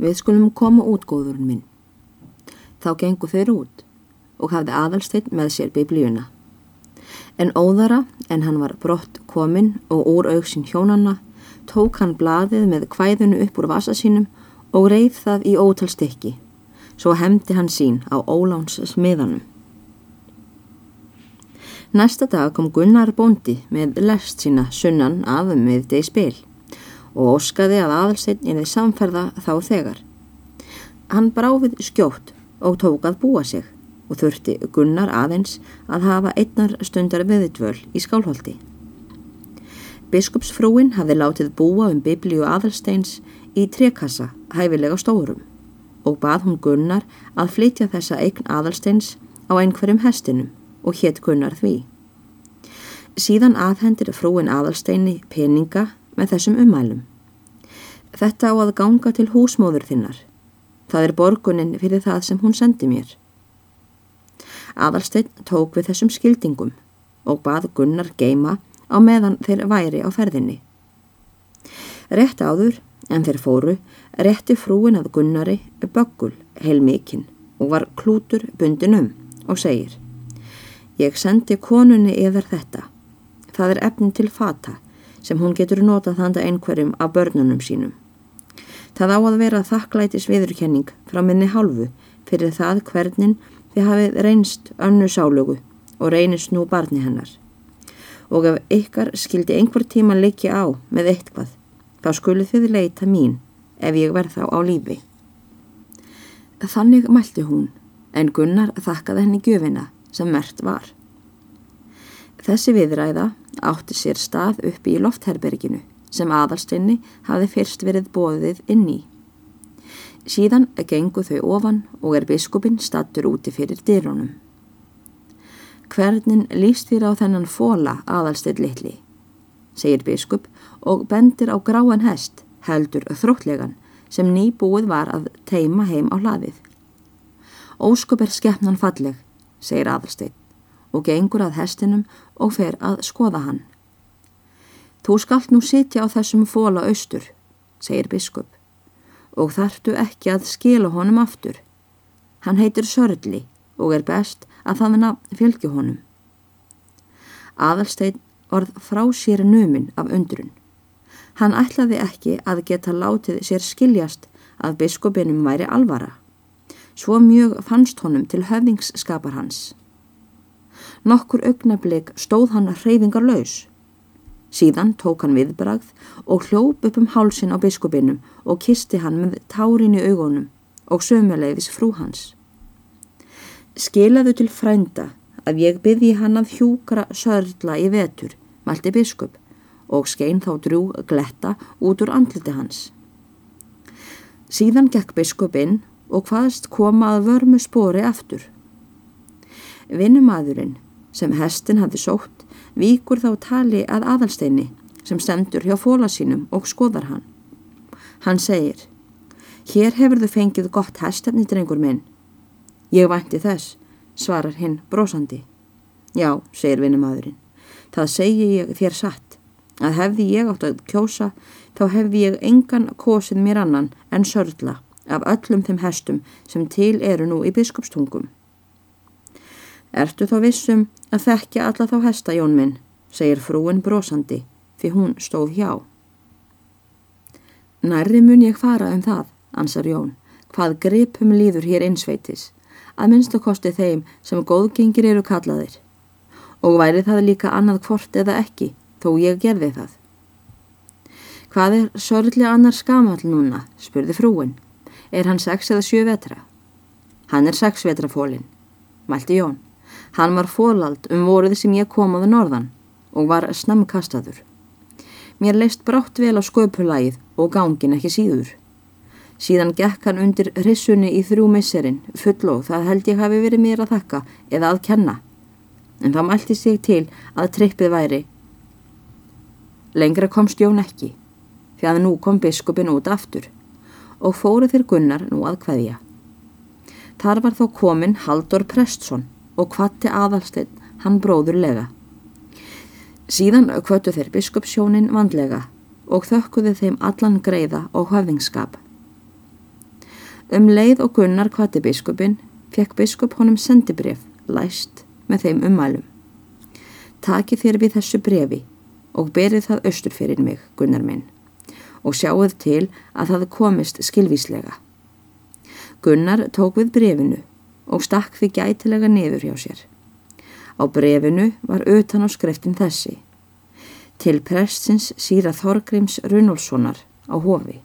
við skulum koma út góðurinn minn. Þá gengu þeir út og hafði aðalsteinn með sér biblíuna. En óðara, en hann var brott kominn og úr auksinn hjónanna, tók hann blaðið með kvæðunu upp úr vasa sínum og reið það í ótalstekki. Svo hefndi hann sín á óláns smiðanum. Næsta dag kom Gunnar Bondi með lest sína sunnan af miðdegi spil og óskaði að aðalsteinn inn í samferða þá þegar. Hann bráfið skjótt og tók að búa sig og þurfti Gunnar aðeins að hafa einnar stundar viðitvöl í skálholti. Biskupsfrúin hafði látið búa um biblíu aðalsteins í trekassa hæfilega stórum og bað hún Gunnar að flytja þessa eign aðalsteins á einhverjum hestinum og hétt Gunnar því. Síðan aðhendir frúin aðalsteini peninga með þessum umælum. Þetta á að ganga til húsmóður þinnar. Það er borgunin fyrir það sem hún sendi mér. Aðalsteinn tók við þessum skildingum og bað Gunnar geima á meðan þeir væri á ferðinni. Rétt áður, en þeir fóru, rétti frúin að Gunnari böggul heil mikinn og var klútur bundin um og segir Ég sendi konunni yfir þetta. Það er efnin til fata sem hún getur notað handa einhverjum af börnunum sínum. Það á að vera þakklætis viðurkenning frá minni hálfu fyrir það hvernig þið hafið reynst önnu sálögu og reynist nú barni hennar. Og ef ykkar skildi einhver tíma leikja á með eitthvað, þá skulu þið leita mín ef ég verð þá á lífi. Þannig mælti hún, en Gunnar þakkaði henni gjöfina sem mert var. Þessi viðræða átti sér stað uppi í loftherberginu sem aðalstinni hafi fyrst verið bóðið inn í. Síðan gengu þau ofan og er biskupin stattur úti fyrir dýrónum. Hvernin líst þér á þennan fóla aðalstill litli, segir biskup og bendir á gráan hest, heldur þróttlegan, sem nýbúið var að teima heim á hlaðið. Óskup er skeppnan falleg, segir aðalstill og gengur að hestinum og fer að skoða hann. Þú skalt nú sitja á þessum fóla austur, segir biskup, og þartu ekki að skila honum aftur. Hann heitir Sörli og er best að þannig fylgju honum. Aðalstein orð frá sér numin af undrun. Hann ætlaði ekki að geta látið sér skiljast að biskupinum væri alvara. Svo mjög fannst honum til höfningsskapar hans. Nokkur augnablik stóð hann hreyfingar laus. Síðan tók hann viðbragð og hljóp upp um hálsin á biskupinum og kisti hann með tárin í augunum og sömulegis frú hans. Skilaðu til frænda að ég byrði hann að hjúkra sörla í vetur, mælti biskup og skein þá drú gletta út úr andliti hans. Síðan gekk biskupinn og hvaðst koma að vörmu spori aftur. Vinnumadurinn sem hestin hafði sótt víkur þá tali að aðalsteini sem stendur hjá fóla sínum og skoðar hann. Hann segir, hér hefur þau fengið gott hestefni drengur minn. Ég vænti þess, svarar hinn brosandi. Já, segir vinnumadurinn, það segi ég þér satt, að hefði ég átt að kjósa, þá hefði ég engan kosið mér annan en sörla af öllum þeim hestum sem til eru nú í biskupstungum. Ertu þá vissum að þekkja alla þá hesta, Jón minn, segir frúin brosandi, því hún stóð hjá. Nærri mun ég fara um það, ansar Jón, hvað gripum líður hér einsveitis, að minnstakosti þeim sem góðgengir eru kallaðir. Og væri það líka annað hvort eða ekki, þó ég gerði það. Hvað er sörlega annar skamall núna, spurði frúin. Er hann sex eða sjö vetra? Hann er sex vetra fólinn, mælti Jón. Hann var fólald um voruð sem ég komaði norðan og var snamkastaður. Mér leist brátt vel á sköpulægið og gangin ekki síður. Síðan gekk hann undir rissunni í þrjú misserinn, full og það held ég hafi verið mér að þakka eða að kenna. En það mælti sig til að trippið væri. Lengra komst Jón ekki, því að nú kom biskupin út aftur og fóru þér gunnar nú að hvaðja. Þar var þó komin Haldur Prestsson og kvatti aðalsteinn hann bróðurlega. Síðan kvötu þeir biskupssjónin vandlega og þökkuði þeim allan greiða og höfðingskap. Um leið og Gunnar kvati biskupin, fekk biskup honum sendibref, læst með þeim ummælum. Taki þér við þessu brefi og berið það austur fyrir mig, Gunnar minn, og sjáuð til að það komist skilvíslega. Gunnar tók við brefinu og stakk því gætilega niður hjá sér. Á brefinu var utan á skreftin þessi. Til prestsins síra Þorgrims Runolfssonar á hofi.